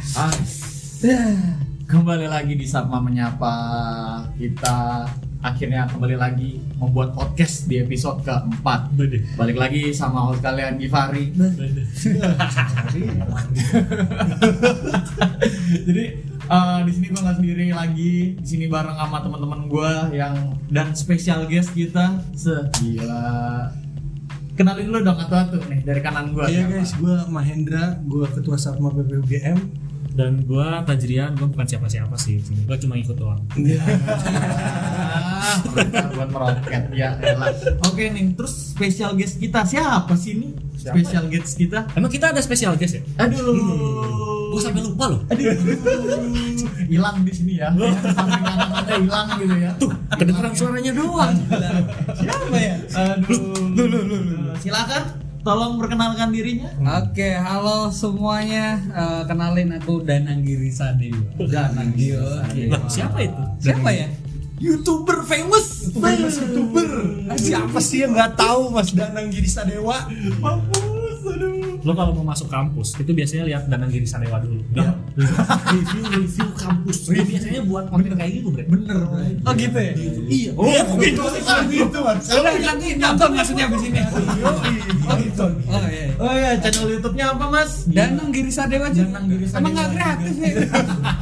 Ah, kembali lagi di Sapma Menyapa. Kita akhirnya kembali lagi membuat podcast di episode keempat. Balik lagi sama host kalian Givari. Jadi eh, di sini gue nggak sendiri lagi. Di sini bareng sama teman-teman gue yang dan spesial guest kita. Segila kenalin dulu dong atu-atu nih dari kanan gue Iya guys, gue Mahendra, gue ketua Satma PPUGM. Dan gua Tajrian gua bukan siapa-siapa sih gua cuma ikut doang Iya. Ah, buat meroket ya elah. Oke nih, terus special guest kita siapa sih ini? Siapa? Special guest kita. emang kita ada spesial guest ya Aduh. gua sampai lupa loh Aduh. Hilang di sini ya. Samping ada hilang gitu ya. Tuh, kedengeran suaranya doang siapa ya? Aduh. Silakan tolong perkenalkan dirinya. Oke, halo semuanya. Eh, kenalin aku Danang Giri Sadewa. Danang Giri Sadewa. Lah, siapa itu Siapa ya? YouTuber famous. Famous youtuber. Siapa sih yang nggak tahu Mas Danang Giri Sadewa? Mampus, aduh. Lo kalau mau masuk kampus itu biasanya lihat Danang Giri Sadewa dulu dia review review kampus dia biasanya buat konten kayak gitu bre Bener. Oh gitu ya? iya Oh, gitu. gitu Mas. Udah nanti nonton maksudnya abis ini. Oh, gitu. Oh iya. Oh ya, channel YouTube-nya apa, Mas? Danang Giri Sadewa aja. Danang Giri Sadewa. Emang nggak kreatif ya?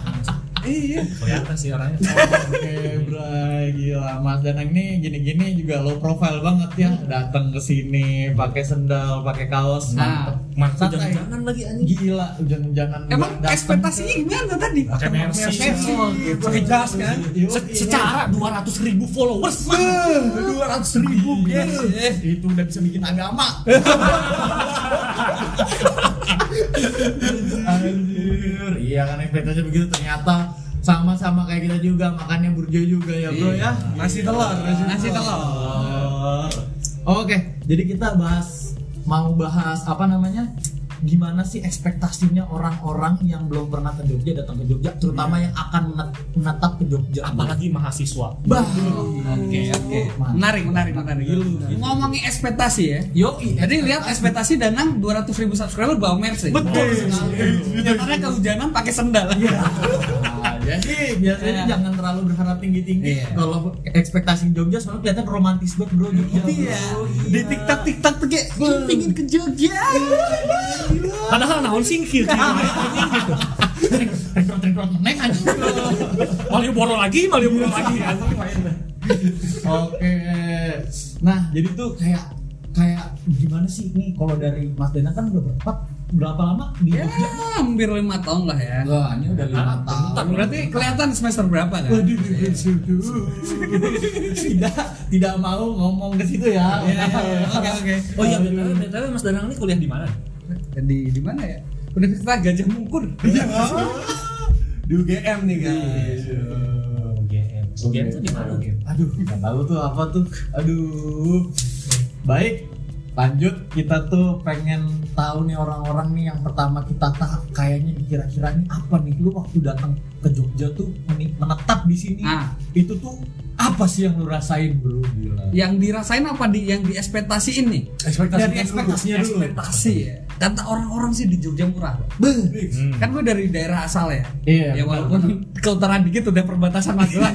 Iya. kelihatan sih orangnya Oke, bray, gila. Mas Danang ini gini-gini juga low profile banget ya. Datang ke sini pakai sendal, pakai kaos, Nah, mantap Santai. jangan lagi anjing Gila, hujan-hujanan. Emang ekspektasinya gimana tadi? pakai mercy Mercy. Pakai jas kan? Yoi, Se- secara 200 ribu followers Dua ratus ribu guys. Eh, itu udah bisa bikin agama. Anjir, iya kan ekspektasinya begitu ternyata sama-sama kayak kita juga makannya burjo juga ya bro ya Nasi telur, nasi Nasi telur. Oke, jadi kita bahas mau bahas apa namanya? Gimana sih ekspektasinya orang-orang yang belum pernah ke Jogja datang ke Jogja, terutama yang akan menet- menetap ke Jogja. apalagi mahasiswa bah. Oke, oke. Menarik, menarik, menarik. Ngomongin ekspektasi ya. Yoi, Jadi lihat ekspektasi Danang 200 ribu subscriber bawa Mercy. Betul. Nyatanya kehujanan pakai sendal. Jadi biasanya Iya. jangan terlalu berharap tinggi-tinggi. Iya. Kalau ekspektasi Jogja soalnya kelihatan romantis banget bro Jogja. Iya. bro. Di TikTok TikTok tuh kayak "Ih, pingin ke Jogja. padahal naon singkir gitu Rekrut-rekrut meneng aja. Malioboro lagi Malioboro lagi Oke. Nah, jadi tuh kayak kayak gimana sih ini kalau dari Mas Dana kan udah berapa berapa lama di Ya, Jogja? hampir lima tahun lah ya. Wah, ini udah lima Ah, tahun. Berarti kelihatan semester berapa kan? Waduh, tidak tidak mau ngomong ke situ ya. Iya, iya, iya. Oke, oke. oh iya btw btw Mas Danang ini kuliah di mana Di di mana ya? Universitas Gajah Mungkur. Di UGM nih guys. UGM UGM itu di mana Aduh, nggak tahu tuh apa tuh. Aduh. Baik, lanjut kita tuh pengen tahu nih orang-orang nih yang pertama kita tak kayaknya kira-kira ini apa nih lu waktu datang ke Jogja tuh menetap di sini Ah. itu tuh apa sih yang lu rasain bro gila Yang dirasain apa di yang diekspektasiin nih? Ekspektasinya Dari dulu. ekspektasinya dulu. Ekspektasi ya. Kata orang-orang sih di Jogja murah. Beuh. Hmm. Kan gue dari daerah asal ya. Iya, Ya walaupun ke utara dikit udah perbatasan Magelang.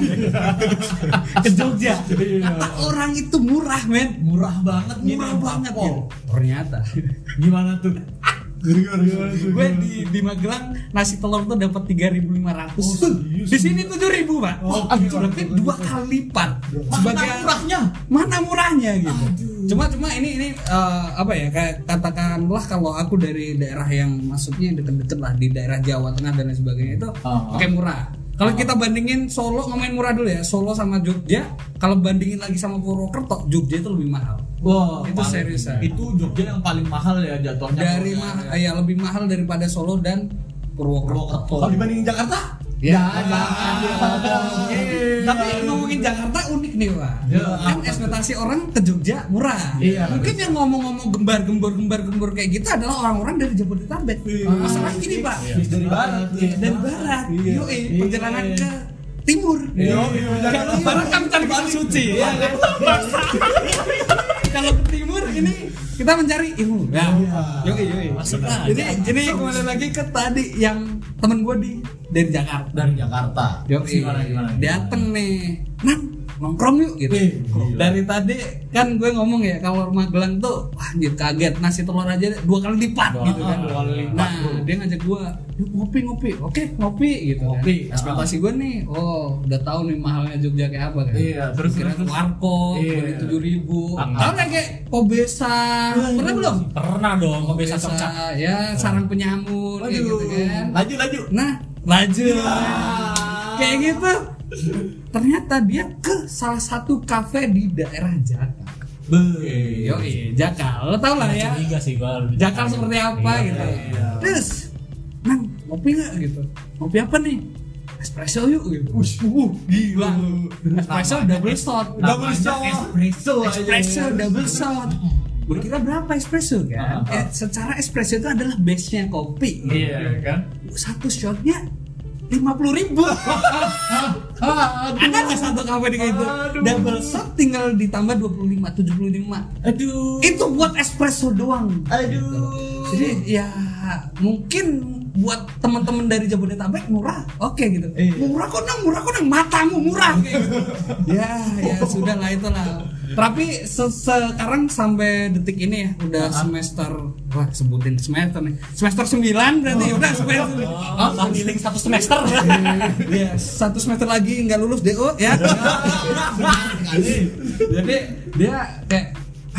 ke Jogja. Kata orang itu murah, men. murah banget Murah banget Pol. gitu. Ternyata gimana tuh gue di di Magelang nasi telur tuh dapat 3.500. di sini 7.000, Pak. Oh, berarti dua kali lipat. mana murahnya mana murahnya gitu. Cuma cuma ini ini eh, apa ya kayak katakanlah kalau aku dari daerah yang masuknya deket-deket lah di daerah Jawa Tengah dan lain sebagainya itu pakai murah. Kalau kita bandingin Solo ngomongin murah dulu ya, Solo sama Jogja, kalau bandingin lagi sama Purwokerto, Jogja itu lebih mahal. Wah, Itu paling- serius, ya. Itu Jogja yang paling mahal ya jatuhnya. Dari mah ya lebih mahal daripada Solo dan Purwokerto. Purwokerto. Kalau dibandingin Jakarta? Ya, jangan diomong. Tapi ngomongin Jakarta unik nih pak. Ya, kan ekspektasi orang ke Jogja murah. Iya. Mungkin yang ngomong-ngomong gembar-gembor gembar-gembor kayak gitu adalah orang-orang dari Jabodetabek. Masalah gini pak. Dari barat. Iya, dari barat. Iya. Yoi, perjalanan ke timur. Iya, iya, Kalau barat kan mencari bahan suci. kan? Kalau ke timur ini kita mencari ilmu. Ya. Masuk aja. Jadi jadi kembali lagi ke tadi yang temen gue di dari Jakarta. dari Jakarta Yoi. gimana gimana Dateng nih. Nan, nongkrong yuk gitu. Gila. Dari tadi kan gue ngomong ya kalau Magelang tuh wah anjir kaget nasi telur aja dua kali lipat Dua- gitu kan. dua kali lipat, Nah, bro. dia ngajak gue "Yuk, ngopi ngopi. Oke, ngopi gitu Ngopi, kan. Ekspektasi gue nih, oh udah tahu nih mahalnya Jogja kayak apa kan. Iya, terus kira terus, warkop Iya. tujuh ribu. Ah, Tahu nggak kayak Kobesa? Pernah belum? Pernah dong, Kobesa, cocok. ya sarang penyamun kayak gitu kan. laju laju Nah, lanjut. Ah. Kayak gitu. Ternyata dia ke salah satu kafe di daerah Jakar. Be. Yoi, Jakar. Lo tau lah ya. Curiga sih gua. Jakar seperti apa Iya, gitu. iya. Terus, Nang, ngopi nggak gitu? Ngopi apa nih? Espresso yuk gitu. Uh, gila. Espresso double shot. double shot espresso. Espresso double shot. Gue kira berapa espresso kan? Ah, ah. Eh, secara espresso itu adalah base-nya kopi. iya kan Satu shotnya lima puluh ribu. Ada nggak satu kafe gitu? Aduh. Double shot tinggal ditambah 25, 75. aduh Itu buat espresso doang. aduh Jadi ya mungkin buat teman-teman dari Jabodetabek murah, oke gitu. Iya. Murah kok nang, murah kok nang, matamu murah kayak gitu. ya, ya sudah lah itulah. Tapi se- sekarang sampai detik ini ya udah semester wah sebutin semester nih. Semester 9 berarti udah semester. Oh, mau giling satu semester. Iya, satu semester lagi nggak lulus DO ya. Jadi dia kayak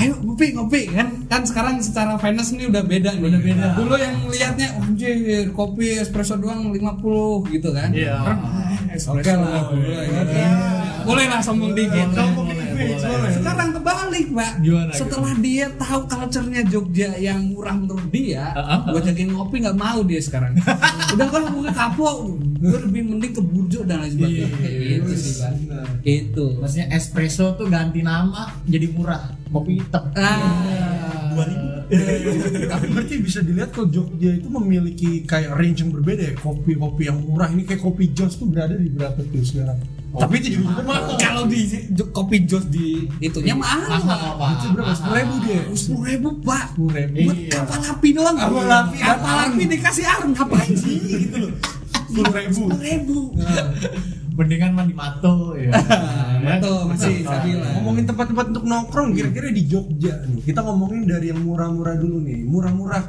ayo ngopi ngopi kan kan sekarang secara finance ini udah beda nih. Udah beda. Dulu yang liatnya oh, anjir kopi espresso doang 50 gitu kan. Iya. Sekarang, ah, espresso Oke lah. boleh, gitu. Boleh lah sombong dikit. Sombong Sekarang kebalik, Pak. Gimana, Setelah dia tahu culture-nya Jogja yang murah menurut dia, ah, gua jakin ngopi nggak mau dia sekarang. Udah kalau gue kapok, gue lebih mending ke burjo dan lain sebagainya. Iya, Kayak gitu sih, Pak. Itu. maksudnya espresso tuh ganti nama jadi murah kopi hitam Ah. dua ribu Tapi berarti bisa dilihat kalau Jogja itu memiliki kayak range yang berbeda ya kopi-kopi yang murah ini kayak kopi Joss tuh berada di berapa tuh sekarang? Tapi itu juga mahal. Kalau di kopi jos di itunya mahal. Mahal, Pak. Itu berapa? Sepuluh ribu dia. Sepuluh ribu pak. Sepuluh ribu. Buat Iya. kapal api doang. Kapal api, Kapal api dikasih areng ngapain sih gitu loh. Sepuluh ribu. Sepuluh ribu. Mendingan mandi mato ya Betul masih stabil lah. Ngomongin tempat-tempat untuk nongkrong kira-kira di Jogja nih. Kita ngomongin dari yang murah-murah dulu nih. Murah-murah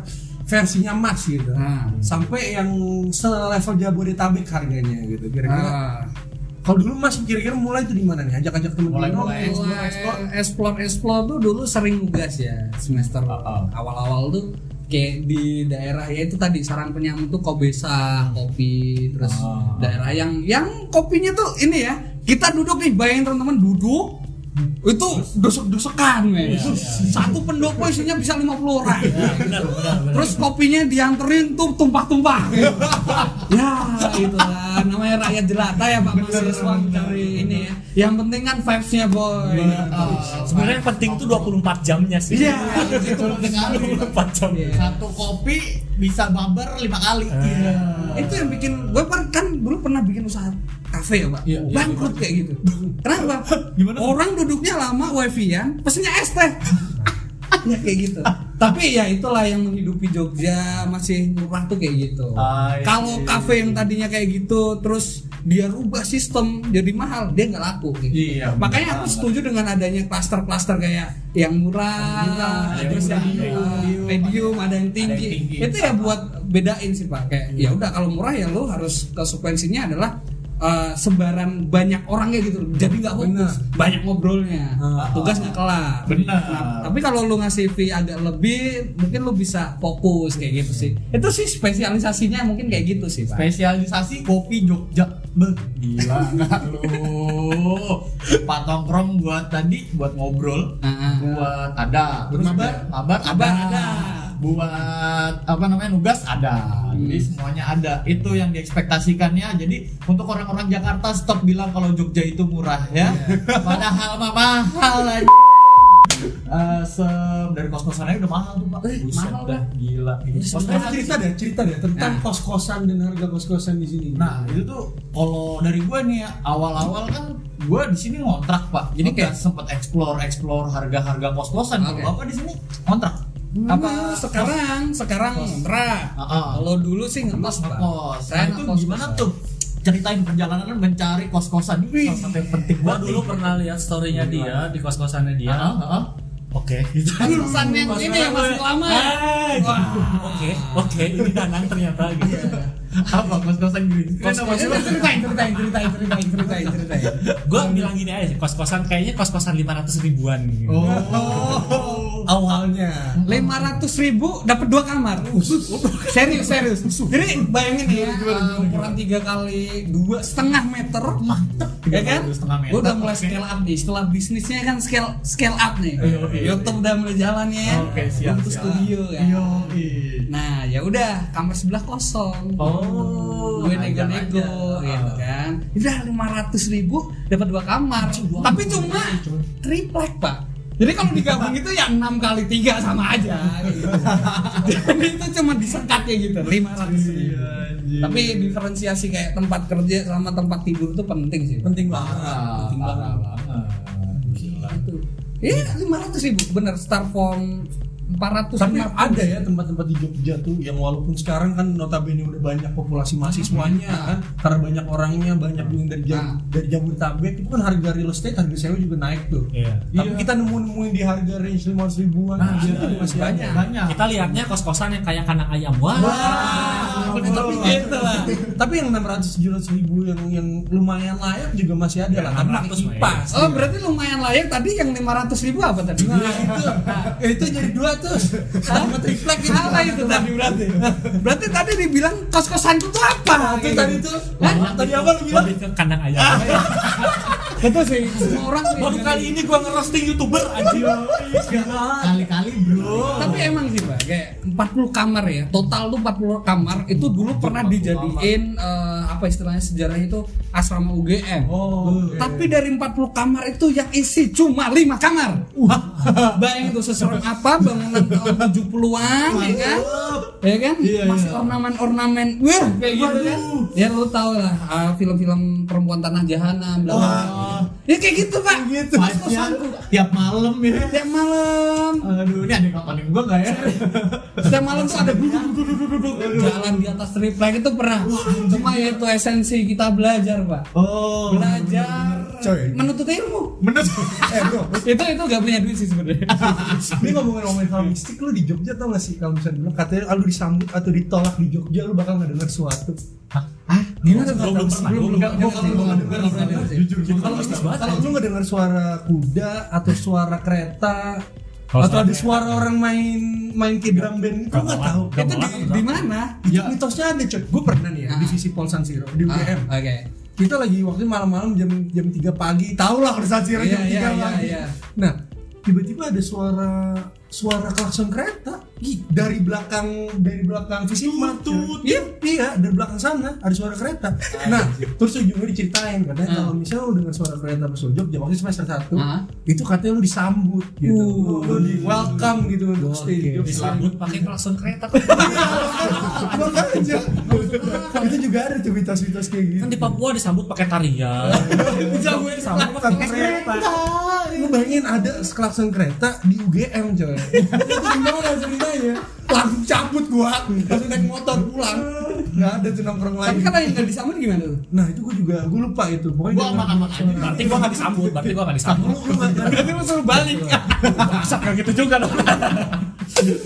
versinya Mas gitu. Nah. Sampai yang selevel Jabodetabek harganya gitu. Kira-kira Ah. kalau dulu Mas kira-kira mulai itu di mana nih? Ajak-ajak temen-temen Mulai-mulai. nongkrong, Mulai explore, explore. explore explore tuh dulu sering nugas ya semester Oh, oh. awal-awal tuh kayak di daerah ya itu tadi sarang penyamun tuh kobesa kopi terus Oh. daerah yang yang kopinya tuh ini ya kita duduk nih bayangin teman-teman duduk itu dosek-dosekan men Iya, iya. satu pendopo isinya bisa 50 orang benar, benar, benar. terus kopinya dianterin tuh tumpah-tumpah ya itu lah namanya rakyat jelata ya pak mahasiswa mencari ini ya yang penting kan vibes-nya boy Sebenarnya yang penting tuh 24 jamnya sih. Iya. itu penting sekali 24 jam. Iya. satu kopi bisa babar lima kali iya itu yang bikin gue kan, kan dulu pernah bikin usaha kafe ya pak? Iya, iya, bangkrut kayak gitu. Kenapa Gimana? orang duduknya lama wifi-an pesennya es teh. Ya kayak gitu. Tapi ya itulah yang menghidupi Jogja masih murah tuh kayak gitu. Ah, iya, kalau iya, kafe yang tadinya kayak gitu terus dia rubah sistem jadi mahal dia nggak laku gitu. Iya, makanya aku setuju dengan adanya klaster-klaster kayak yang murah, Murah, ada yang yang medium, medium, ada yang tinggi. Ada yang tinggi. itu ya buat bedain sih pak. Kayak ya udah kalau murah ya lo harus konsekuensinya adalah uh, sebaran banyak orangnya gitu jadi nggak fokus banyak ngobrolnya Ah. tugas nggak kelar Benar. Nah, tapi kalau lu ngasih fee agak lebih mungkin lu bisa fokus kayak gitu sih itu sih spesialisasinya mungkin kayak gitu sih pak spesialisasi kopi Jogja Beh, gila nggak lu tempat nongkrong buat tadi buat ngobrol Ah, ah. buat ada terus mabar? mabar ada. Ada. Buat apa namanya nugas ada jadi semuanya ada itu yang diekspektasikannya jadi untuk orang-orang Jakarta stop bilang kalau Jogja itu murah ya padahal mah mahal aja Eh, se- dari kos-kosan aja udah mahal tuh pak Eh, Buset mahal, dah, gila Mas Kos-kosan cerita deh, cerita deh tentang Nah. kos-kosan dan harga kos-kosan di sini. Nah itu tuh kalau dari gue nih ya, awal-awal kan gue di sini ngontrak pak. Jadi Oke. kayak sempet explore explore harga-harga kos kosan. Oke. Kalau bapak di sini ngontrak. Apa sekarang sekarang kontrak Ah, ah. kalau dulu sih ngekos. Ngekos. saya itu gimana tuh? Ceritain perjalanan mencari kos kosan ini salah satu yang penting Gua banget. dulu pernah lihat storynya dia di kos kosannya dia. Ah. Oke. gitu. Kos-kosan yang Kos-kosan ini yang masih lama. Ah, gitu. Oke, oke, ini Danang ternyata gitu. Apa kos kosan green? Kos-kosan ceritain ceritain ceritain ceritain ceritain ceritain gue bilang gini aja sih, kos-kosan kayaknya kos-kosan 500 ribuan gitu. Oh. Awalnya lima ratus ribu dapat dua kamar serius serius jadi bayangin ya uh, ukuran tiga kali dua setengah meter Mantep. ya kan? Setengah meter. Gue udah mulai scale up nih. Setelah bisnisnya kan scale scale up nih. Iya. YouTube udah mulai jalan ya. Oke, siap. Untuk studio kan. Iya. Nah, ya udah kamar sebelah kosong. Oh. gue nego-nego gitu kan. Udah lima ratus ribu dapat dua kamar. Tapi cuma triplek pak. Jadi kalau digabung itu yang 6 kali 3 sama aja gitu. Jadi itu cuma disekat ya gitu 500 ribu. Iya, Tapi diferensiasi kayak tempat kerja sama tempat tidur itu penting sih. Penting banget. Penting banget. Itu. Iya, 500 ribu bener Star 400 tapi ada ya tempat-tempat di Jogja tuh yang walaupun sekarang kan notabene udah banyak populasi mahasiswanya nah. kan karena banyak orangnya banyak yang dari jam, nah. dari Jabodetabek itu kan harga real estate harga sewa juga naik tuh yeah. tapi yeah. kita nemu nemuin di harga range lima ratus ribuan nah, iya, masih iya, banyak. banyak. banyak kita lihatnya kos-kosan yang kayak kandang ayam wah, Wow. Wow. Gitu tapi yang enam ratus tujuh ratus ribu yang yang lumayan layak juga masih ada iya, lah tapi ya. pas. oh berarti lumayan layak tadi yang lima ratus ribu apa tadi nah, itu, nah. itu jadi dua sama triplek itu Apa itu tadi berarti? Berarti tadi dibilang kos kosan itu apa? itu tadi tuh Hah? tadi apa lu bilang ke kandang ayam. Betul sih. Semua orang. Baru kali ini gua ngerosting youtuber anjir. Kali-kali bro. Tapi emang sih pak, kayak 40 kamar ya. Total tuh 40 kamar itu dulu pernah 40 dijadiin eh, apa istilahnya sejarahnya itu asrama UGM. oh Tapi dari 40 kamar itu yang isi cuma 5 kamar. Bayangin tuh seserem apa bangunan tahun 70-an ya kan? Ya kan? Iya, Masih iya. ornamen-ornamen. Wah, kayak gitu kan. Ya lu tau lah ah, film-film perempuan tanah jahanam bla bla. bla. Ya kayak gitu, Pak. Gitu. Vibes-nya tiap malam ya. Tiap malam, Aduh, ini ada kapanin gua nggak ya? setiap malam tuh ada jalan di atas triplek itu pernah. Cuma ya itu esensi kita belajar, Pak. Oh. Belajar Coy. menuntut ilmu. Menurut eh bro itu itu gak punya duit sih sebenarnya. Ini ngomongin ngomongin hal mistik lu di Jogja tau gak sih kalau misalnya bilang katanya ah, lu disambut atau ditolak di Jogja lu bakal nggak dengar suatu. Ah, gimana Belum, belum pernah, Belum sih. jujur kalau lu nggak dengar suara kuda atau suara kereta Atau ada suara orang main main kayak drum band itu lu nggak tahu. Itu di, di mana? Itu mitosnya ada coy. Gue pernah nih ya Ah. divisi Pol San Siro di UGM. Ah, Oke. Kita lagi waktu malam-malam jam jam 3 pagi, tau lah kalau San Siro Iya, jam 3 iya, iya, pagi. iya. Nah, tiba-tiba ada suara suara klakson kereta. Ih, dari belakang dari belakang Visimat Tut, iya iya dari belakang sana ada suara kereta. Nah terus ujungnya diceritain katanya Ah. kalau misalnya lu dengar suara kereta pas lu Jogja waktu semester satu Ah. itu katanya lu disambut gitu. Uh. lu di welcome gitu untuk stay di Jogja disambut pakai klakson kereta. makanya itu juga ada tuh mitos-mitos kayak gitu. Kan di Papua disambut pakai tarian. Disambut. Disambut pakai kereta. Lu bayangin ada klakson kereta di UGM coy. Itu gimana ceritanya Langsung cabut gua Langsung naik motor pulang Gak ada tuh nongkrong Tapi lagi kalau yang nggak disambut gimana tuh? Nah itu gua juga, gua lupa itu Pokoknya Gua aman-aman aja. Berarti gua gak disambut, berarti gua disambut. Nggak- nggak- Berarti lu suruh balik. Masak gak gitu juga dong. Aduh.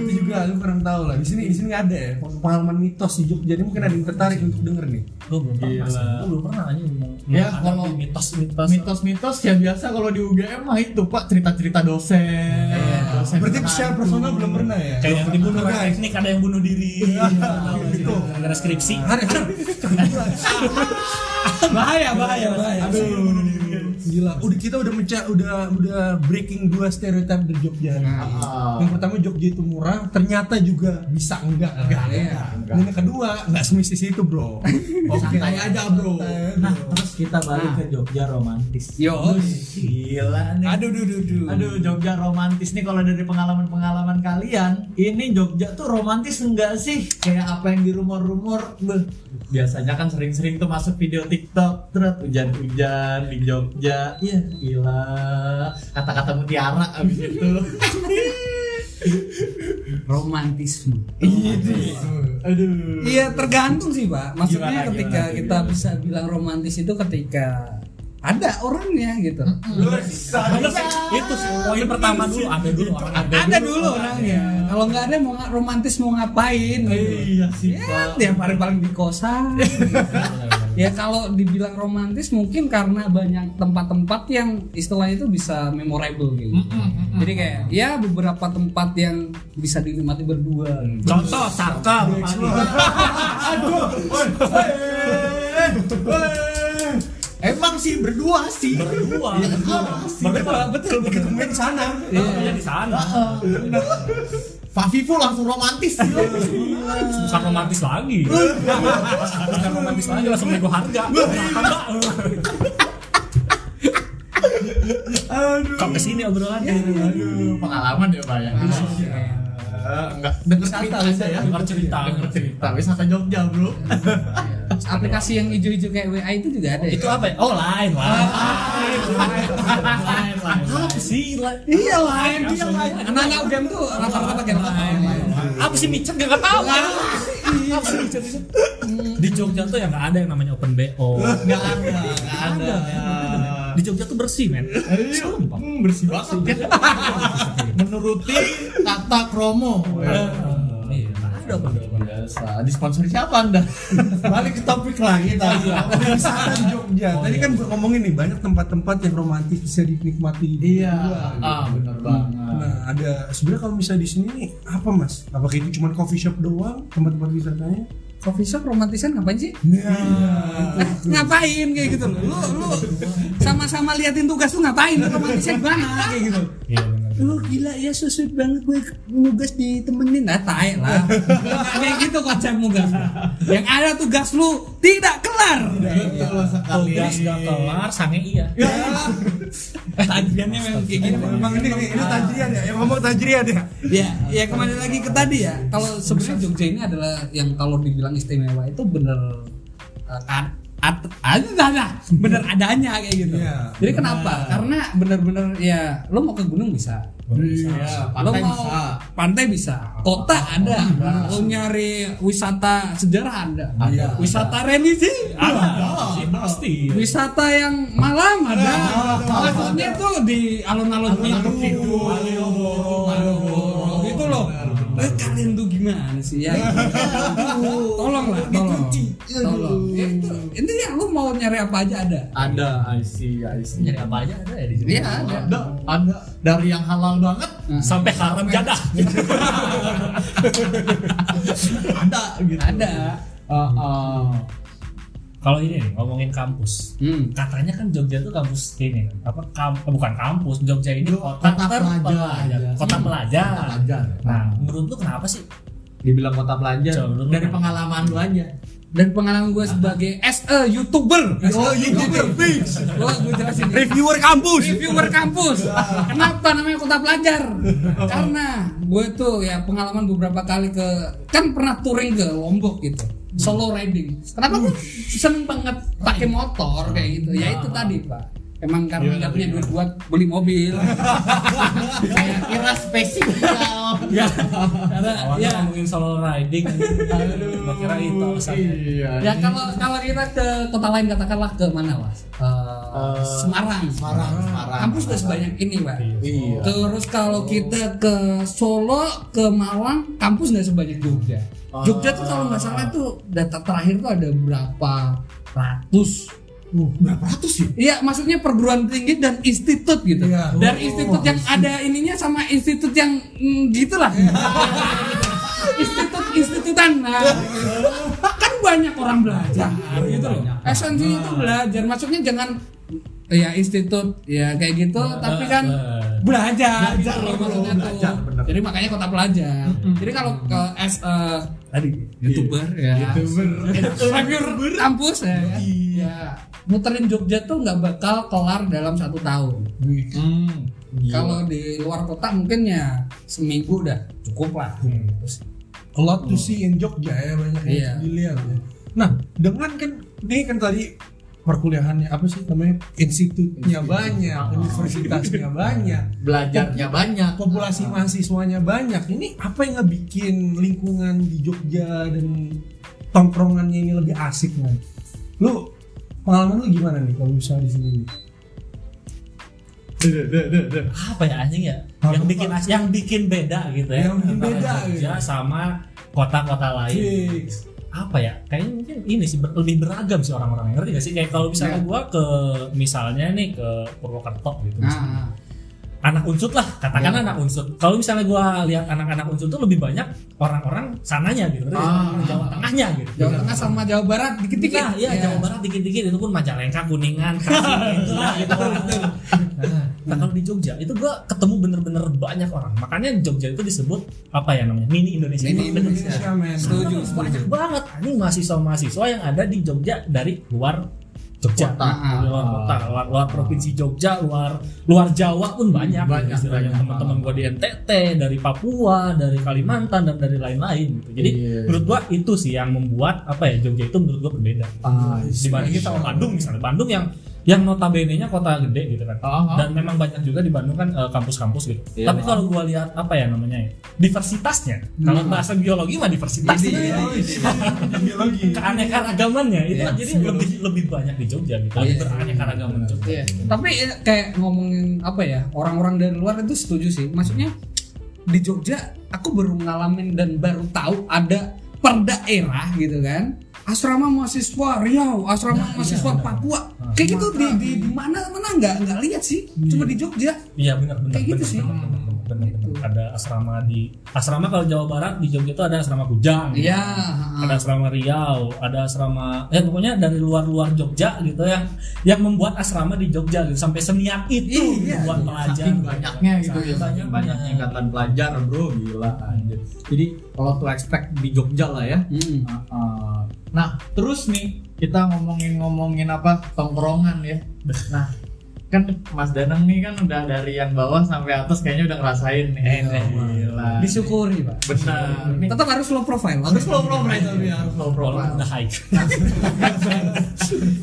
Itu juga lu kurang tahu lah. Di sini di sini nggak ada ya pengalaman mitos di Jogja. Jadi mungkin ada yang tertarik untuk denger nih. Gua belum pernah. Gua belum pernah aja ngomong. Ya, kalau mitos-mitos. Mitos-mitos ya biasa kalau di UGM mah itu pak cerita-cerita dosen. dosen Berarti secara personal belum pernah ya? Kayak yang dibunuh Guys. teknik ada yang bunuh diri. gitu. Gara-gara skripsi. Ada ada. bahaya, bahaya, bahaya. Aduh. Gila. Udah kita udah mencak udah udah breaking dua stereotip dari Jogja. Ah. Yang pertama Jogja itu murah, ternyata juga bisa enggak. Enggak. Iya. Dan yang kedua, enggak semistis itu, Bro. Oke. Santai aja, bro. Nah, terus kita balik ke Jogja romantis. Yo. Gila nih. Aduh, duh, duh, duh. Aduh, Jogja romantis nih kalau dari pengalaman-pengalaman kalian, ini Jogja tuh romantis enggak sih? Kayak apa yang di rumor-rumor? Biasanya kan sering-sering tuh masuk video TikTok, terus hujan-hujan di Jogja. Iya, gila. Kata-kata mutiara abis itu. romantisme Aduh. Iya tergantung sih pak. Maksudnya Gimana, ketika gimana, kita gimana? bisa bilang romantis itu ketika ada orangnya gitu. itu sih poin pertama dulu ada dulu orang Ada, dulu orangnya. Kalau nggak ada mau romantis mau ngapain? Gitu. Iya sih, Ya, hari paling di kosan. Ya kalau dibilang romantis mungkin karena banyak tempat-tempat yang istilah itu bisa memorable gitu. Jadi kayak ya beberapa tempat yang bisa dinikmati berdua. gitu. contoh sarkam Emang sih berdua sih. berdua berdua betul betul Ketemunya di sana. Iya di sana Fafifu langsung romantis bukan romantis lagi bukan romantis lagi langsung nego harga. Aduh. kok ke sini obrolannya Aduh, pengalaman ya Pak ya. Enggak denger cerita aja ya. Dengar cerita. Denger cerita. Wisata Jogja, Bro. Aplikasi yang hijau-hijau kayak WA itu juga ada. ya? itu apa ya oh lain lain lain lain apa sih Iya lain, iya lain. Anak-anak UGM tuh rata-rata pakai lain. apa sih micet gak tahu apa sih micet itu di Jogja tuh ya nggak ada yang namanya open bo Enggak ada, enggak ada. di Jogja tuh bersih men sumpah Hmm, bersih banget. Menuruti kata kromo. iya ada open bo Biasa. Disponsori siapa Anda? Balik ke topik lagi tadi. Wisata di Jogja. Tadi kan gue ngomongin nih banyak tempat-tempat yang romantis bisa dinikmati. Iya. gitu. Ah, benar banget. Nah, ada sebenarnya kalau misalnya di sini nih apa mas? Apakah itu cuma coffee shop doang tempat-tempat wisatanya? Coffee shop romantisan ngapain sih? Nah, Eh, ngapain kayak gitu loh. Lu lu sama-sama liatin tugas tuh ngapain? Romantisnya gimana kayak gitu. iya Lu gila ya susut banget gue nugas ditemenin. Nah tae lah. Kayak gitu konsep nugas Yang ada tugas lu tidak kelar. Betul sekali. tugas gak kelar sange iya. Tajriannya memang kayak gitu. Memang ini ini, tajrian ya, yang ngomong tajrian ya. ya ya kembali lagi ke tadi ya. Kalau sebenarnya Jogja ini adalah yang kalau dibilang istimewa itu bener ad- ad- ada ada bener adanya kayak gitu. Iya, jadi kenapa? Karena bener-bener ya lo mau ke gunung bisa. Iya, lo pantai mau bisa. pantai bisa. Kota ada. Lo nyari wisata sejarah ada. Ada. wisata religi ada. Sih pasti. Wisata yang malam ada. maksudnya tuh di alun-alun Malioboro gitu loh. Kalian tuh gimana sih? Ya tolong lah tolong tolong Ya, itu intinya lu mau nyari apa aja ada Ada, I see, I see. nyari apa aja ada ya di sini Iya ada Ada, ada dari yang halal banget sampai haram jadah ada gitu. ada Ah, ah. kalau ini nih ngomongin kampus hmm. katanya kan Jogja tuh kampus ini kan apa kam, eh, bukan kampus Jogja ini kota, Kota pelajar. kota pelajar Kota pelajar. nah menurut lu kenapa sih Dibilang kota pelajar Coba dari kan. pengalaman lu aja. Dan pengalaman gue sebagai as a youtuber Oh, youtuber fix. Gua gue jelasin nih. Reviewer kampus. reviewer kampus. Kenapa namanya kota pelajar? Karena gue tuh ya pengalaman beberapa kali ke kan pernah touring ke Lombok gitu. Solo riding. Kenapa gue seneng banget pakai motor kayak gitu? Ya itu tadi pak. Emang karena nggak punya duit buat beli mobil. Kayak kira spesial. ya, karena awalnya ya. ngomongin solo riding gua kira itu alasannya Iya. Ya kalau kalau kita ke kota lain katakanlah ke mana mas? Eh, Eh, Semarang. Semarang, Semarang. Kampus udah sebanyak ini pak. Iya. Terus kalau kita ke Solo, ke Malang, kampus nggak sebanyak Jogja. Jogja tuh kalau nggak salah tuh data terakhir tuh ada berapa ratus. Uh, berapa ratus sih? Iya, maksudnya perguruan tinggi dan institut gitu. Iya. Dan Oh, institut yang ada ininya sama institut yang mm, gitulah. institut institutan nah, kan banyak orang belajar gitu loh. Esensinya itu belajar. Maksudnya jangan ya institut ya kayak gitu tapi kan eh. belajar, Belajar, gitu loh maksudnya belajar, tuh. bener. Jadi makanya kota pelajar. Jadi kalau ke as a tadi youtuber ya, reviewer kampus ya, kan? ya muterin Jogja tuh nggak bakal kelar dalam satu tahun. Hmm. Kalau di luar kota mungkin ya seminggu udah cukup lah. Terus a lot to see in Jogja ya banyak yang Iya. dilihat ya. Nah dengan kan ini kan tadi perkuliahannya apa sih namanya institutnya banyak, universitasnya banyak, belajarnya banyak. populasi mahasiswanya banyak. Ini apa yang ngebikin lingkungan di Jogja dan tongkrongannya ini lebih asik man? Lu pengalaman lu gimana nih kalau misalnya di sini? nih? apa ya anjing ya Apa? yang bikin as- yang bikin beda gitu ya Yang bikin beda, Jogja gitu. sama kota-kota lain. Apa ya kayaknya mungkin ini sih ber- lebih beragam sih orang-orang ngerti gak sih kayak kalau misalnya Ya. gua ke misalnya nih ke Purwokerto gitu misalnya. nah, anak unsut lah katakan Ya. anak unsut kalau misalnya gua lihat anak-anak unsut tuh lebih banyak orang-orang sananya gitu? Ah. Jawa Tengahnya gitu Jawa Tengah sama Jawa Barat dikit-dikit. Nah, iya Ya. Jawa Barat dikit-dikit itu pun Majalengka, Kuningan, Kasih lah gitu. Nah, nah, kalau di Jogja itu gua ketemu bener-bener banyak orang. Makanya Jogja itu disebut apa ya namanya? Mini Indonesia. Mini Bener. Indonesia. men. Setuju. Banyak banget ini mahasiswa-mahasiswa yang ada di Jogja dari luar Jogja, Kota. luar kota, luar, luar provinsi Jogja, luar luar Jawa pun banyak. Banyak, Istilahnya teman-teman gua di NTT, dari Papua, dari Kalimantan dan dari lain-lain gitu. Jadi Iya. menurut gua itu sih yang membuat apa ya Jogja itu menurut gua berbeda Ah, dibandingin sama Bandung misalnya Bandung yang yang notabene nya kota gede gitu kan ah. dan memang banyak juga di Bandung kan eh, kampus-kampus gitu Iya. tapi kalau gua lihat apa ya namanya ya diversitasnya kalau bahasa biologi mah diversitas Iya, Biologi. keanekaragamannya itu Iya, jadi lebih lebih banyak di Jogja gitu lebih Iya. beraneka-ragaman Jogja Iya. Tapi ya, kayak ngomongin apa ya orang-orang dari luar itu setuju sih. Maksudnya di Jogja aku baru ngalamin dan baru tahu ada per daerah gitu kan. Asrama mahasiswa Riau, asrama mahasiswa Papua. Kayak gitu di di, di mana mana nggak nggak lihat sih. Cuma di Jogja. iya benar benar Kayak gitu sih. Gitu. ada asrama di asrama kalau Jawa Barat di Jogja itu ada asrama Kujang gitu. Iya. ada asrama Riau, ada asrama ya pokoknya dari luar-luar Jogja gitu yang yang membuat asrama di Jogja gitu sampai seniat itu Iya, buat iya. pelajar. Saking banyaknya gitu ya, saking banyaknya. ikatan pelajar bro, gila anjir. Jadi kalau tuh expect di Jogja lah ya. Hmm. Ah, ah. Nah, terus nih kita ngomongin-ngomongin apa tongkrongan ya. Nah, kan Mas Danang nih kan udah dari yang bawah sampai atas kayaknya udah ngerasain nih. Eh, Gila. Disyukuri, Pak. Benar. Tetap harus low profile. harus low profile tapi harus low profile. udah high.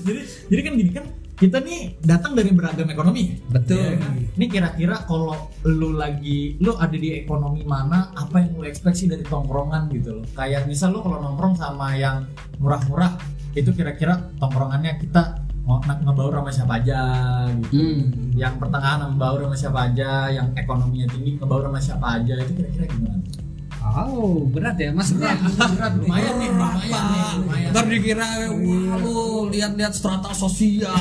jadi jadi kan gini kan kita nih datang dari beragam ekonomi. Betul. Ya kan? Ini kira-kira kalau lu lagi lu ada di ekonomi mana, apa yang lu sih dari tongkrongan gitu loh. Kayak misal lu kalau nongkrong sama yang murah-murah, itu kira-kira tongkrongannya kita ngebaur sama siapa aja gitu. Hmm. Yang pertengahan ngebaur sama siapa aja, yang ekonominya tinggi ngebaur sama siapa aja, itu kira-kira gimana? Oh, berat ya maksudnya. Berat, lumayan nih, lumayan nih, lumayan. Ntar dikira wah lu lihat-lihat strata sosial.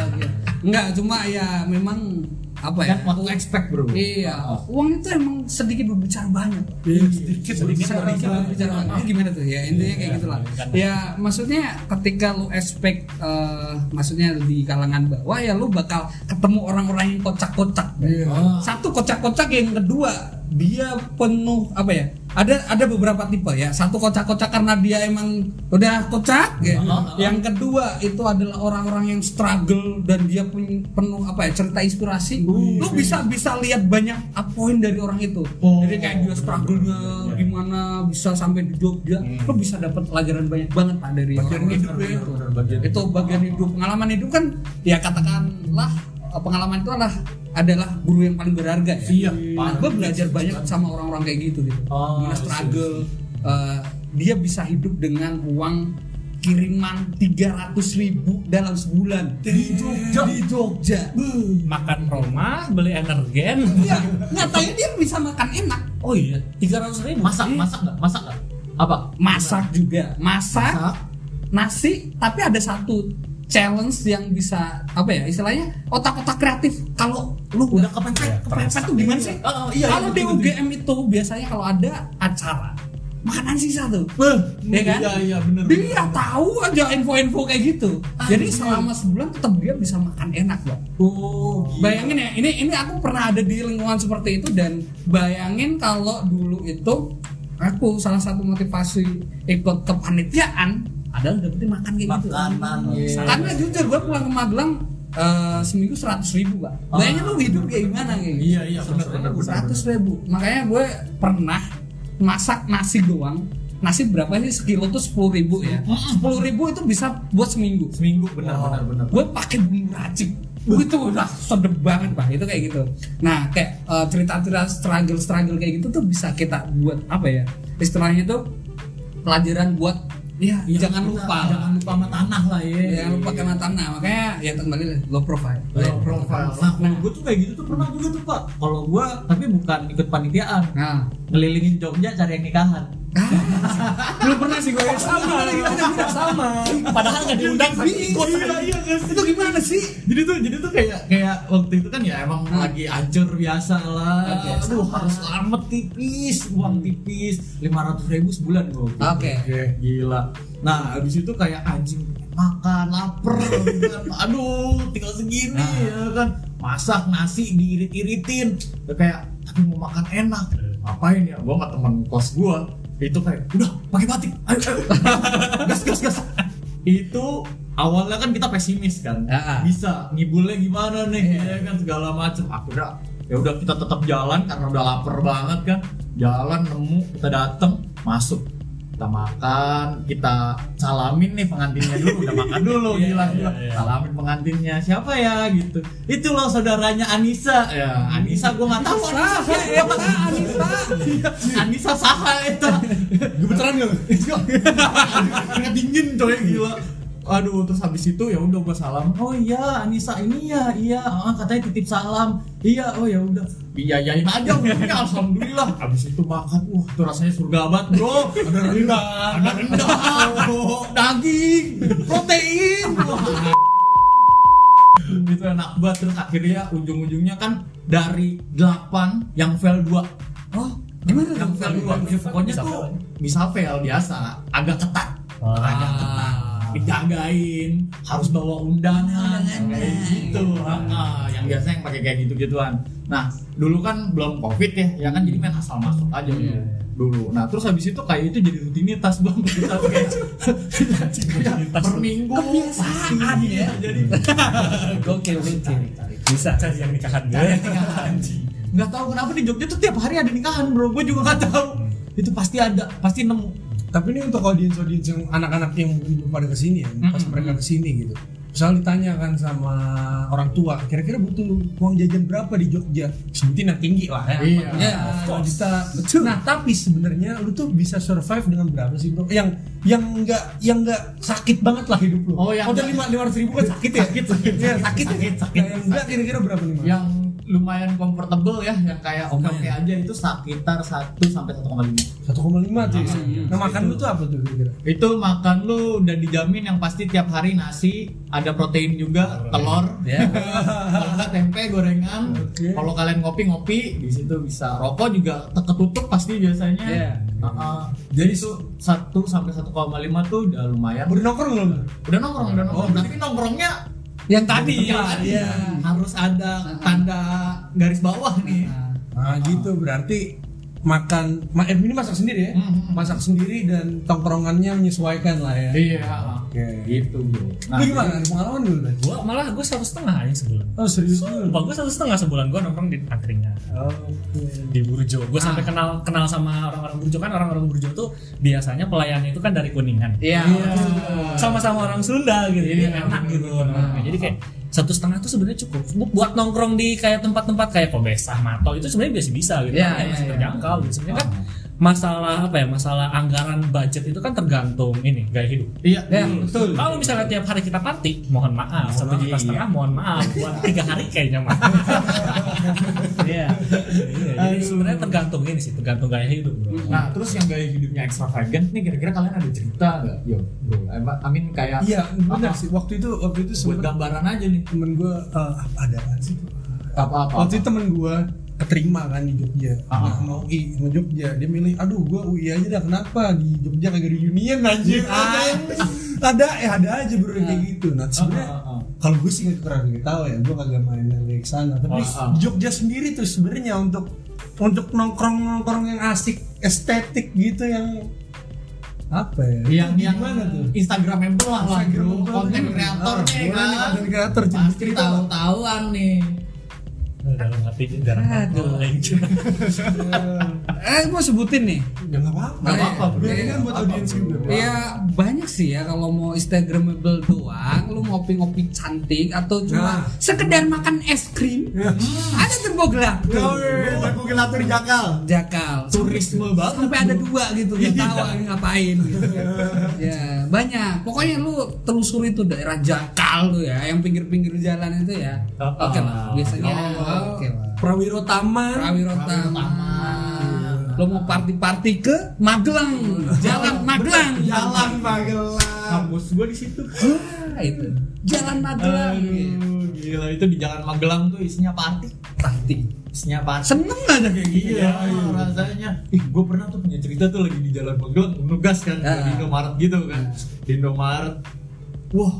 Enggak, cuma ya memang apa ya? To expect bro. Iya, uang itu emang sedikit berbicara banyak. Iya, sedikit Sedikit sedikit. Berbicara banyak. Ini gimana tuh ya? Intinya kayak gitulah. Ya, maksudnya ketika lu expect eh, maksudnya di kalangan bawah ya lu bakal ketemu orang-orang yang kocak-kocak. Iya. Satu kocak-kocak yang kedua dia penuh apa ya? Ada ada beberapa tipe ya. Satu kocak-kocak karena dia emang udah kocak ya. Yang kedua itu adalah orang-orang yang struggle dan dia penuh apa ya? cerita inspirasi. Lu bisa bisa lihat banyak up point dari orang itu. Oh. Jadi kayak dia struggle-nya gimana bisa sampai di Jogja. Lu bisa dapat pelajaran banyak banget Pak dari Bagian hidup ya. itu. Bagian Itu bagian hidup, pengalaman hidup kan ya katakanlah pengalaman itu adalah adalah guru yang paling berharga ya. Iya, Nah, gue belajar banyak sama orang-orang kayak gitu gitu. Oh, Gimana iya, struggle, eh, dia bisa hidup dengan uang kiriman 300 ribu dalam sebulan di Jogja. Di Jogja. Makan Roma, beli energen. Ya, nyatanya dia bisa makan enak. Oh iya, 300 ribu. Masak, masak nggak? Masak nggak? Apa? Masak juga, masak, Masak. nasi, tapi ada satu challenge yang bisa apa ya istilahnya otak-otak kreatif kalau lu udah kepepet kepepet tuh gimana sih Oh, oh, iya, kalau iya, di. UGM itu biasanya kalau ada acara makanan sisa tuh. Beh, Ya kan? Iya, iya bener. Dia tahu aja info-info kayak gitu. Jadi selama sebulan tetap dia bisa makan enak, Bang. Oh, gila. Bayangin ya, ini ini aku pernah ada di lingkungan seperti itu dan bayangin kalau dulu itu aku salah satu motivasi ikut kepanitiaan adalah dapetin makan kayak gitu. Makanan, iya. Karena jujur gue pulang ke Magelang eh, seminggu seratus ribu pak. Bayangin lu hidup kayak gimana kayak gitu. Iya, iya, bener, bener, Seratus ribu. Makanya gue pernah masak nasi doang. Nasi berapa sih sekilo tuh sepuluh ribu ya. Sepuluh ribu itu bisa buat seminggu Seminggu benar benar benar. gue pakai bumbu racik itu udah sedep banget pak itu kayak gitu nah kayak eh, cerita-cerita struggle struggle kayak gitu tuh bisa kita buat apa ya istilahnya tuh pelajaran buat ya Iya, jangan kita lupa Jangan lupa sama tanah lah ya. jangan lupa kena tanah makanya ya kembali lah, low profile Low profile. Nah, nah gue tuh kayak gitu tuh pernah juga tuh pak. Kalau gue tapi bukan ikut panitiaan, nah ngelilingin Jogja cari yang nikahan. belum pernah sih gue sama gimana sama Padahal nggak diundang ikut. Iya iya guys. itu gimana sih Jadi tuh jadi tuh kayak kayak waktu itu kan ya emang Hmm. lagi hancur biasa lah. Oke, Aduh sama. harus selamat tipis, uang tipis, lima ratus ribu sebulan gue. Oke. Gila. Nah habis itu kayak anjing makan lapar kan. Aduh tinggal segini Nah. ya kan. Masak nasi diirit-iritin. Kayak tapi mau makan enak. Ngapain ya? Gua sama temen kos gua itu kayak udah pakai batik. Ayo, ayo. gas gas gas. Itu awalnya kan kita pesimis kan. Ah. Bisa ngibulnya gimana nih Iya. ya kan segala macem. Akhirnya ya udah kita tetap jalan karena udah lapar banget kan. Jalan nemu kita dateng masuk kita makan, kita salamin nih pengantinnya dulu, udah makan dulu, Iya, gila iya, gila. iya. Salamin pengantinnya siapa ya gitu. Itu loh saudaranya Anissa. Ya, Anissa gua nggak tahu Anissa Saha, siapa. Anissa. Anissa Saha itu. Gemeteran gak? Keringat dingin coy gila. Aduh, terus habis itu ya udah gua salam. Oh iya, Anissa ini ya, iya. Ah, katanya titip salam. Iya, oh ya udah. Biayain aja untungnya alhamdulillah. Habis itu makan, wah itu rasanya surga banget, Bro. Ada rendang, ada rendang, daging, protein. Itu enak banget terus akhirnya ujung-ujungnya kan dari 8 yang fail 2 oh gimana yang tuh? fail 2 ya, pokoknya tuh bisa fail biasa agak ketat agak ketat dijagain harus bawa undangan kayak gitu. Ah, yang biasa yang pakai kayak gitu gituan nah dulu kan belum covid ya ya kan? Jadi main asal masuk aja dulu dulu. Nah terus habis itu kayak itu jadi rutinitas bang. Kita kayak per minggu. Kebiasaan pasti. ya. jadi. Gokil gokil. Bisa cari yang nikahan gue. Cari nikahan. Nggak tahu kenapa di Jogja tuh tiap hari ada nikahan bro. Gue juga nggak tahu. Itu pasti ada pasti nemu Tapi ini untuk audiens-audiens yang anak-anak yang mungkin belum pada ke sini ya, pas Mm-mm. mereka ke sini gitu. Misal ditanya kan sama orang tua, kira-kira butuh uang jajan berapa di Jogja? Sebutin yang tinggi lah ya. Iya. Ya, course. juta. Nah, tapi sebenarnya lu tuh bisa survive dengan berapa sih bro? Yang yang enggak yang enggak sakit banget lah hidup lu. Oh, yang udah enggak- lima lima ribu kan sakit ya? sakit sakit Iya, sakit, sakit ya? sakit Nah, yang enggak kira-kira berapa nih? Mas? yang lumayan comfortable ya yang kayak oke oke aja itu sekitar 1 sampai 1,5 1,5 tuh. Hmm, Nah, makan lu tuh apa tuh kira-kira? itu makan lu udah dijamin yang pasti tiap hari nasi ada protein juga telur ya kalau nggak tempe gorengan Oke. kalau kalian ngopi ngopi di situ bisa rokok juga ketutup pasti biasanya Iya. Uh-uh. jadi itu 1 sampai 1,5 tuh udah lumayan Udah nongkrong belum? udah nongkrong udah nongkrong tapi nongkrongnya yang tadi yang ya tadi. Iya. harus ada tanda garis bawah nih. Nah gitu. Berarti makan ma eh, ini masak sendiri ya Mhm. masak sendiri dan tongkrongannya menyesuaikan lah ya iya Oke. gitu bro lu gimana ada pengalaman dulu Ben? Gua malah gue satu setengah aja sebulan. oh serius Sumpah gue satu setengah sebulan gue nongkrong di angkringan oke di Burjo. Gue sampai kenal kenal sama orang-orang Burjo kan orang-orang Burjo tuh biasanya pelayannya itu kan dari Kuningan. iya Sama-sama orang Sunda gitu. Jadi Iya, enak gitu. Nah, jadi kayak satu setengah tuh sebenarnya cukup Bu- buat nongkrong di kayak tempat-tempat kayak Kobesah, Mato itu sebenarnya biasa bisa gitu. Iya, kan, masih iya. terjangkau gitu. Sebenarnya kan masalah apa ya? Masalah anggaran budget itu kan tergantung ini gaya hidup. iya Ya, betul Kalau misalnya tiap hari kita party, mohon maaf, satu juta iya. setengah, mohon maaf, buat tiga hari kayaknya mah. Iya, Iya, jadi sebenarnya tergantung ini sih, tergantung gaya hidup bro. Nah, terus yang gaya hidupnya extravagant nih kira-kira kalian ada cerita nggak? Yo, bro. Emang Amin kayak iya benar apa? sih waktu itu waktu itu Buat gambaran aja nih. temen gue ada apaan sih? Apa-apa. waktu itu temen gue keterima kan di Jogja. Ah. sama UI sama Jogja. Dia milih aduh gua UI aja dah kenapa di Jogja kagak di Union anjir ada ya ada aja bro kayak gitu. Nah sebenarnya Ah, ah, ah. kalau gue sih nggak tahu ya gue kagak main kayak sana tapi Ah, ah. di Jogja sendiri tuh sebenarnya untuk untuk nongkrong nongkrong yang asik estetik gitu yang apa ya? Yang yang gimana tuh? Instagramable lah Instagramable. konten Ah, kreatornya kan. konten kreator cerita tahu tahuan nih dalam hati jarang Aduh. Eh mau sebutin nih. ya nggak apa-apa Nggak apa-apa, bro. Ini kan buat audiens juga Ya banyak sih ya kalau mau Instagramable doang, lu ngopi-ngopi cantik atau cuma Nah. sekedar makan es krim, hmm, ada turbo gelap. aku di Jakal Jakal. turisme banget Sampai ada dua gitu, nggak tahu ngapain. Gitu. ya banyak. Pokoknya lu telusuri tuh daerah Jakal tuh ya, yang pinggir-pinggir jalan itu ya. Oh, Oke lah, biasanya. Oh. Oke lah. Prawiro Taman Prawiro Taman. Lo mau party-party ke Magelang, Jalan Magelang. Jalan Magelang kampus gua di situ Ah, itu. Jalan Magelang. gitu. Aduh, gila itu di Jalan Magelang tuh isinya party Party. isinya party Seneng aja kayak gitu Iya, ya. rasanya. Ih, gue pernah tuh punya cerita tuh lagi di Jalan Magelang, nugas kan Ah. di Indomaret gitu kan. Di Indomaret. Wah,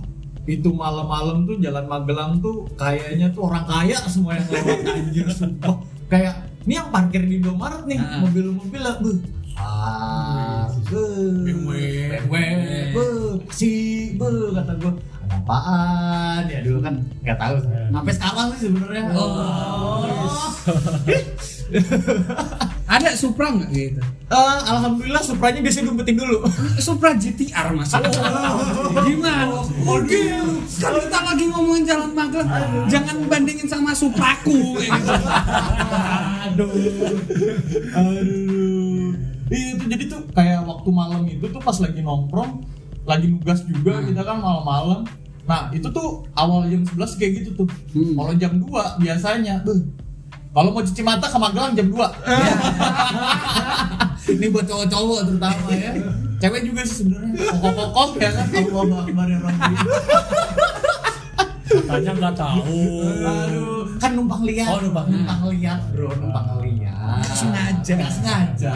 itu malam-malam tuh Jalan Magelang tuh kayaknya tuh orang kaya semua yang lewat anjir sumpah. Kayak ini yang parkir di Indomaret nih, mobil-mobil lah, buh. Ah, buh. BMW. Buh. Si, buh, kata gue. Ada apaan ya dulu kan nggak tahu sampai sekarang sih sebenarnya Oh. Ada Supra nggak gitu? Eh, alhamdulillah Supranya biasanya diumpetin dulu. Supra GTR mas. Gimana? Kalau kita lagi ngomongin jalan Magelang, jangan bandingin sama Supraku. gitu. Aduh. Aduh. Iya itu jadi tuh kayak waktu malam itu tuh pas lagi nongkrong, lagi nugas juga Hmm. kita kan malam-malam. Nah, itu tuh awal jam 11 kayak gitu tuh. Hmm. Kalau jam 2 biasanya tuh kalau mau cuci mata ke Magelang jam 2. Ini buat cowok-cowok terutama ya. Cewek juga sih sebenarnya. Kokoh-kokoh ya kan Allah Akbar ya Rabbi. Katanya nggak tahu. Aduh, kan numpang lihat. Oh, numpang. numpang lihat, Bro, numpang lihat. Nggak sengaja. Nggak sengaja.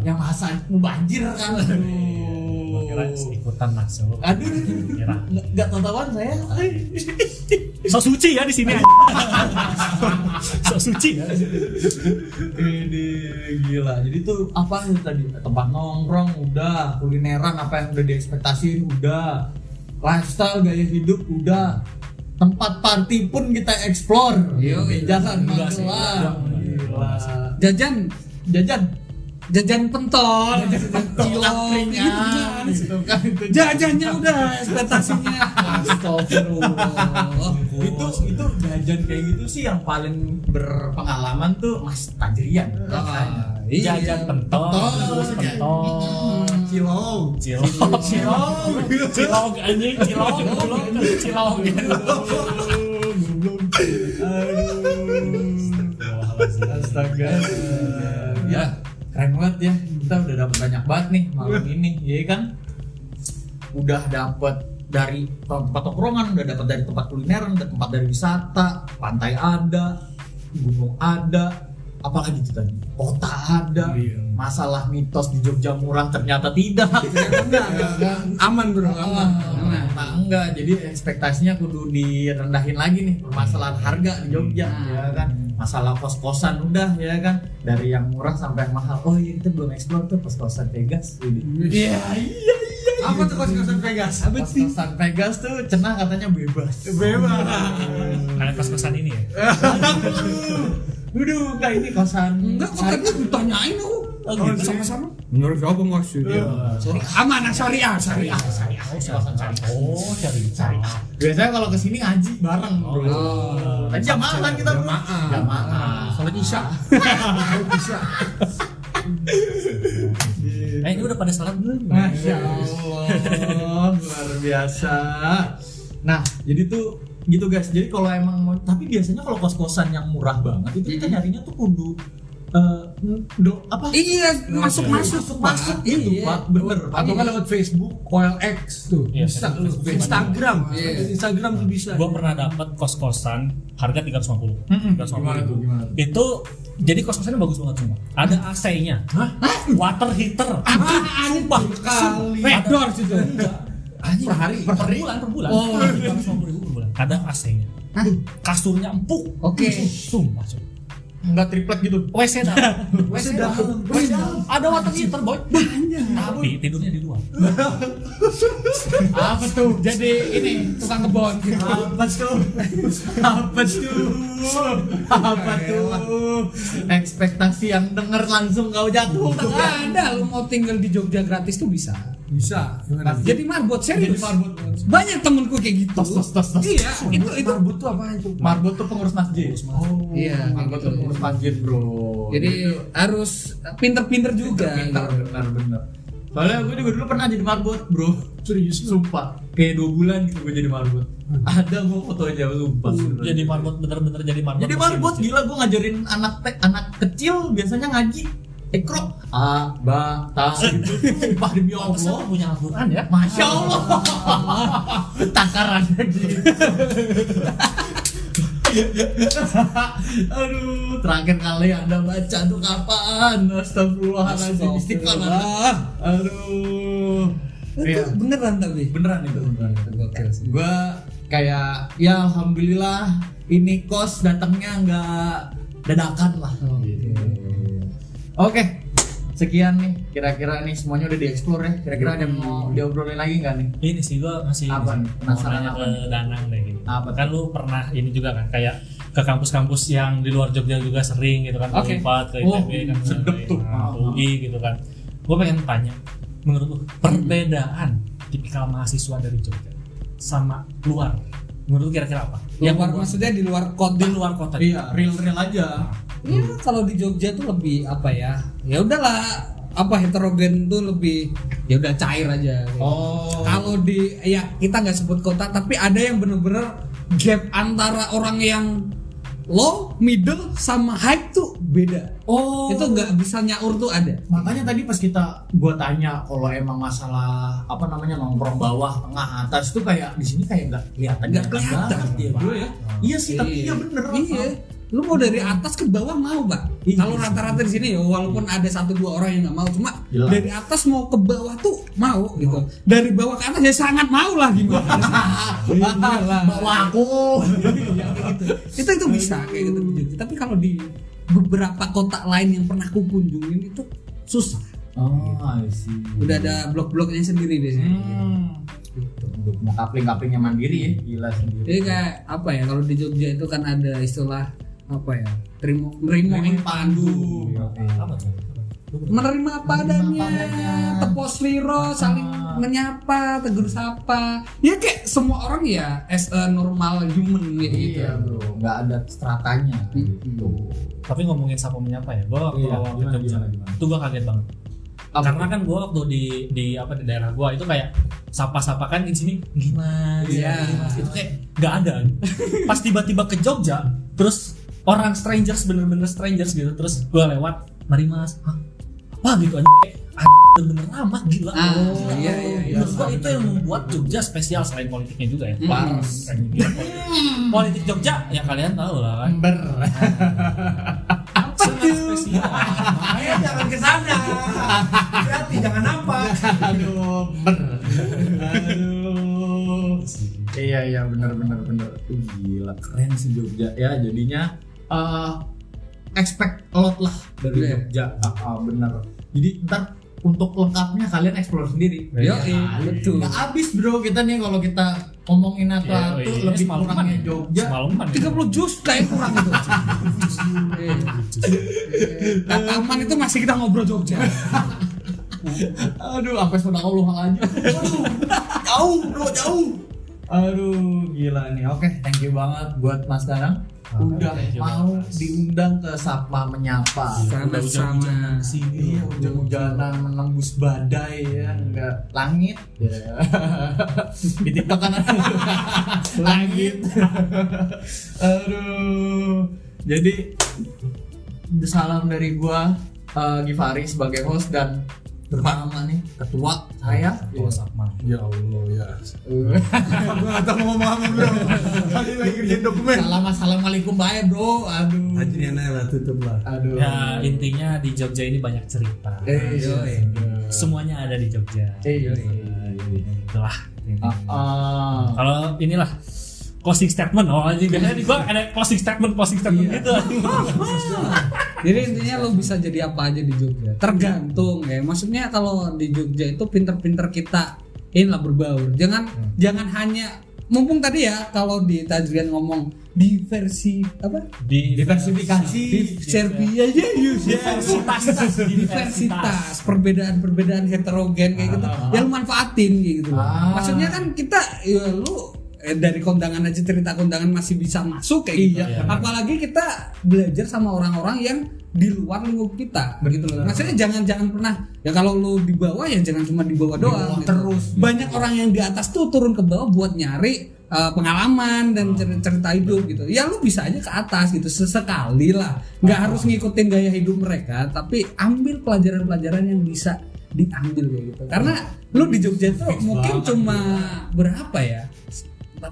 Yang masa mau banjir kan. Kira Aduh. ikutan masuk. Aduh. Kira. Nggak tahu-tahuan saya. So suci ya di sini. so suci ya. Ini gila. Jadi tuh apa itu tadi? Tempat nongkrong udah, kulineran apa yang udah diekspektasiin udah. Lifestyle gaya hidup udah. Tempat party pun kita explore. Yo, sih. Magelang. Jajan, Jajan. Jajan pentol, cilok, Angkringan, gitu. gitu kan itu. Jajannya udah ekspektasinya. Astagfirullah. itu itu jajan kayak gitu sih yang paling berpengalaman tuh Mas Tajrian. Ah, iya. Jajan pentol, terus pentol. Cilong. Cilok, cilok, cilok anjing, cilok, cilok, cilok. Astaga. Ya, keren banget ya. Kita udah dapat banyak banget nih malam ini, ya kan? Udah dapat dari tempat tongkrongan, udah dapat dari tempat kulineran, udah tempat dari wisata, pantai ada, gunung ada, apalagi itu tadi? Kota ada. Masalah mitos di Jogja murah ternyata tidak. Enggak enggak. Aman bro aman Nah, nah, enggak, jadi ekspektasinya kudu direndahin lagi nih. Permasalahan harga di Jogja ya kan. Masalah kos-kosan udah ya kan. Dari yang murah sampai yang mahal. Oh iya kita belum eksplor tuh kos-kosan Vegas. Iya, iya, iya. apa tuh kos-kosan Vegas? Apa sih? Kos-kosan Vegas tuh cenah katanya bebas. bebas. Ada kos-kosan ini ya. Waduh, enggak ini kosan. Enggak, kok tadi ditanyain aku. Oh, gitu. Sama-sama. Menurut siapa mas? Sorry. Aman, syariah, syariah. Oh, cari cari. Biasanya kalau ke sini ngaji bareng, bro. Oh. Tadi jamaah kita bro. Jamaah. Jamaah. sholat isya Eh, ini udah pada salat belum? Masya Allah, luar biasa. Nah, jadi tuh gitu guys. Jadi kalau emang mau, tapi biasanya kalau kos-kosan yang murah banget itu kita nyarinya tuh kudu eh, do apa Iya, masuk masuk masuk masuk gitu Iya. pak bener pak atau kan lewat Facebook OLX tuh Iya, bisa Facebook. Instagram Iya. Instagram tuh bisa Gue pernah dapat kos-kosan harga 350. Mm-mm. 350 Gimana ribu. tuh, gimana tuh? Itu jadi kos-kosannya bagus banget semua. Ada AC-nya. Water heater. Sumpah. kali Backdoor situ. Anjing, Per hari? per, bulan, per bulan. Oh. 350 ribu Ada AC-nya. Kasurnya empuk. Oke. Sumpah, cuy. Nggak triplek gitu WC dalam. WC dalam. WC dalam. Ada water heater, boy. Tapi tidurnya di luar. Apa tuh? Jadi ini tukang kebon gitu. apa tuh apa tuh apa tuh ekspektasi yang denger langsung kau jatuh Ada lu mau tinggal di Jogja gratis tuh bisa. bisa Jadi marbot serius. Jadi marbot. Banyak temenku kayak gitu. tos tos tos tos Iya, itu itu. marbot tuh apa itu marbot tuh pengurus masjid oh Iya, marbot tuh pengurus masjid bro. Jadi harus pinter-pinter juga. pintar gitu. benar benar. Soalnya gue juga dulu pernah jadi marbot bro. Serius sumpah. Kayak dua bulan gitu gue jadi marbot. Ada gue fotonya sumpah. Jadi marbot bener-bener jadi marbot. jadi marbot gila. Gue ngajarin anak te- anak kecil biasanya ngaji. Ekro. A ba ta gitu. Sumpah demi allah. punya Al-Quran ya. masya allah. Takarannya gitu Aduh, terakhir kali anda baca tuh kapan? Astagfirullahaladzim, istighfar. Aduh, Itu Iya. beneran tapi. beneran itu beneran. Gokil sih. Gua kayak ya alhamdulillah ini kos datangnya nggak dadakan lah. Oke. Oke, sekian nih kira-kira nih semuanya udah dieksplor ya. Kira-kira ada yang mau diobrolin lagi nggak nih? Ini sih gua masih Apa nih? Penasaran apa ke? Danang deh gitu. Apa kan lu pernah ini juga kan kayak ke kampus-kampus yang di luar Jogja juga sering gitu kan Oke. ke ke Oh, ITB kan sedep tuh. nah, UI gitu kan gue pengen tanya menurut lu perbedaan tipikal mahasiswa dari Jogja sama luar menurut lu kira-kira apa Yang luar membuat- maksudnya di luar kota. di luar kota Iya, real-real aja. Ya kalau di Jogja tuh lebih apa ya? Ya udahlah apa heterogen tuh lebih ya udah cair aja. Oh. Kalau di ya kita nggak sebut kota tapi ada yang bener-bener gap antara orang yang low, middle sama high tuh beda. Oh. Itu nggak bisa nyaur tuh ada. Makanya tadi pas kita gua tanya kalau emang masalah apa namanya nongkrong bawah, tengah, atas tuh kayak di sini kayak nggak kelihatan Nggak kelihatan, banget ya, bro ya. Iya sih, tapi iya bener. Iya. Lu mau dari atas ke bawah mau pak? Iya. Kalau rata-rata di sini ya walaupun ada satu dua orang yang nggak mau, cuma Jelas. dari atas mau ke bawah tuh mau gitu. Dari bawah ke atas ya sangat mau lah gimana? Iyalah. Bawa aku. Ya, gitu. Itu itu bisa kayak gitu. Tapi kalau di beberapa kota lain yang pernah aku kunjungin itu susah. Oh, I see. Udah ada blok-bloknya sendiri biasanya. Hmm. Gitu. Mau kapling-kaplingnya mandiri ya, gila sendiri. Jadi kayak apa ya kalau di Jogja itu kan ada istilah apa ya? Terimo nerimo ing pandu. tuh Menerima apa adanya, tepos liro, saling Ah. menyapa, tegur sapa. Ya kayak semua orang ya as a normal human kayak gitu. Iya bro, nggak ada stratanya. Gitu. tapi ngomongin sapa menyapa ya gue waktu Iya, awal gimana, Jogja gimana, gimana? itu gue kaget banget Apa karena kan gue waktu di di apa di daerah gue itu kayak sapa-sapa kan di sini gimana Iya. itu kayak nggak ada pas tiba-tiba ke Jogja terus orang strangers bener-bener strangers gitu terus gue lewat mari mas Hah? apa gitu aja bener-bener ramah gila Ah, Gila. iya, iya, iya. Menurut gua itu yang membuat Jogja spesial selain politiknya juga ya Hmm. Pars. Gila, politik. Jogja ya kalian tahu lah kan Ber. apa spesial Makanya jangan ke sana. Hati jangan nampak. Aduh, ber. Aduh. Iya iya benar benar benar. Uh, gila keren sih Jogja ya jadinya eh expect a lot lah dari Iya. Jogja. Ah, benar. Jadi ntar untuk lengkapnya kalian explore sendiri. Nah, betul. Nggak habis bro kita nih kalau kita ngomongin Ya, apa tuh ini lebih semalaman kurangnya ya. Jogja. semalaman ya. 30 jus kayak kurang itu. Eh, Kata aman itu masih kita ngobrol Jogja. Aduh, sampai sudah Allah aja. Jauh bro, jauh. Aduh, gila nih. Oke, thank you banget buat Mas Danang. Udah thank you mau diundang ke Sapa Menyapa. Sama-sama. sini Iya, hujan-hujanan menembus badai ya, enggak langit. Ya. Di TikTok kan langit. Aduh. Jadi salam dari gua eh, Givari sebagai host dan terutama nih ketua saya. Oh, sama. Ya Allah ya. Gua enggak tahu mau ngomong apa bro. Tadi lagi kerjain dokumen. Salam assalamualaikum bye bro. Aduh. Haji Nena lah tutup lah. Aduh. Ya intinya di Jogja ini banyak cerita. Eh, Yoi. Semuanya ada di Jogja. Eh, Itulah. Ah, ah. Kalau inilah closing statement oh anjing biasanya di gua ada closing statement closing statement gitu Jadi intinya lo bisa jadi apa aja di Jogja. Tergantung ya. Maksudnya kalau di Jogja itu pinter-pinter kita inilah berbaur. Jangan jangan hanya mumpung tadi ya kalau di Tajrian ngomong diversi apa? di Diversifikasi. Serbia aja diversitas diversitas perbedaan-perbedaan heterogen kayak gitu ya lu manfaatin gitu. Ah. maksudnya kan kita ya lu eh, dari kondangan aja cerita kondangan masih bisa masuk kayak gitu. Iya. apalagi kita belajar sama orang-orang yang di luar lingkup kita gitu loh. Maksudnya jangan jangan pernah ya kalau lu di bawah ya jangan cuma di bawah doang bawah gitu. terus. banyak orang yang di atas tuh turun ke bawah buat nyari uh, pengalaman dan cer- cerita hidup gitu. Ya lu bisa aja ke atas gitu. Sesekali lah. Nggak harus ngikutin gaya hidup mereka tapi ambil pelajaran-pelajaran yang bisa diambil kayak gitu. Karena lu di Jogja tuh mungkin cuma berapa ya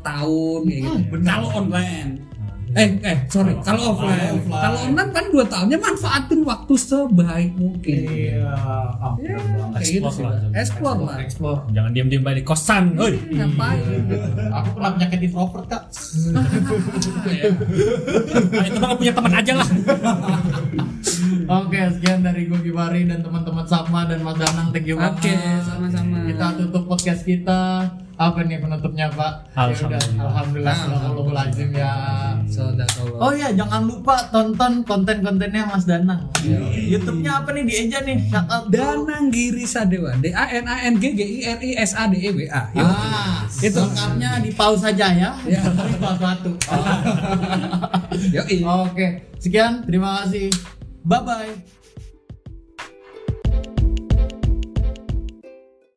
tahun kayak gitu kalau online eh eh sorry kalau offline offline. kalau online kan dua tahunnya manfaatin waktu sebaik mungkin Iya. Ah, Ya, banget. kayak gitu sih lah. Jogja. explore lah Explore. jangan diam-diam di kosan oi ngapain gitu Aku pernah penyakit introvert kak. Nah, itu mah punya teman aja lah Oke, sekian dari gue Givari dan teman-teman Sama dan Mas Danang. Thank you Oke, banget. sama-sama. Kita tutup podcast kita. Apa nih penutupnya Pak? Ya Alhamdulillah. Alhamdulillah. Alhamdulillah. ya. Oh iya, jangan lupa tonton konten-kontennya Mas Danang. YouTube-nya apa nih di Eja nih? Shout out. Danang Giri Sadewa D A N A N G G I R I S A D E W A. Ah, itu lengkapnya di pause saja ya. Ya. Yoi. Oke, sekian. Terima kasih. Bye bye.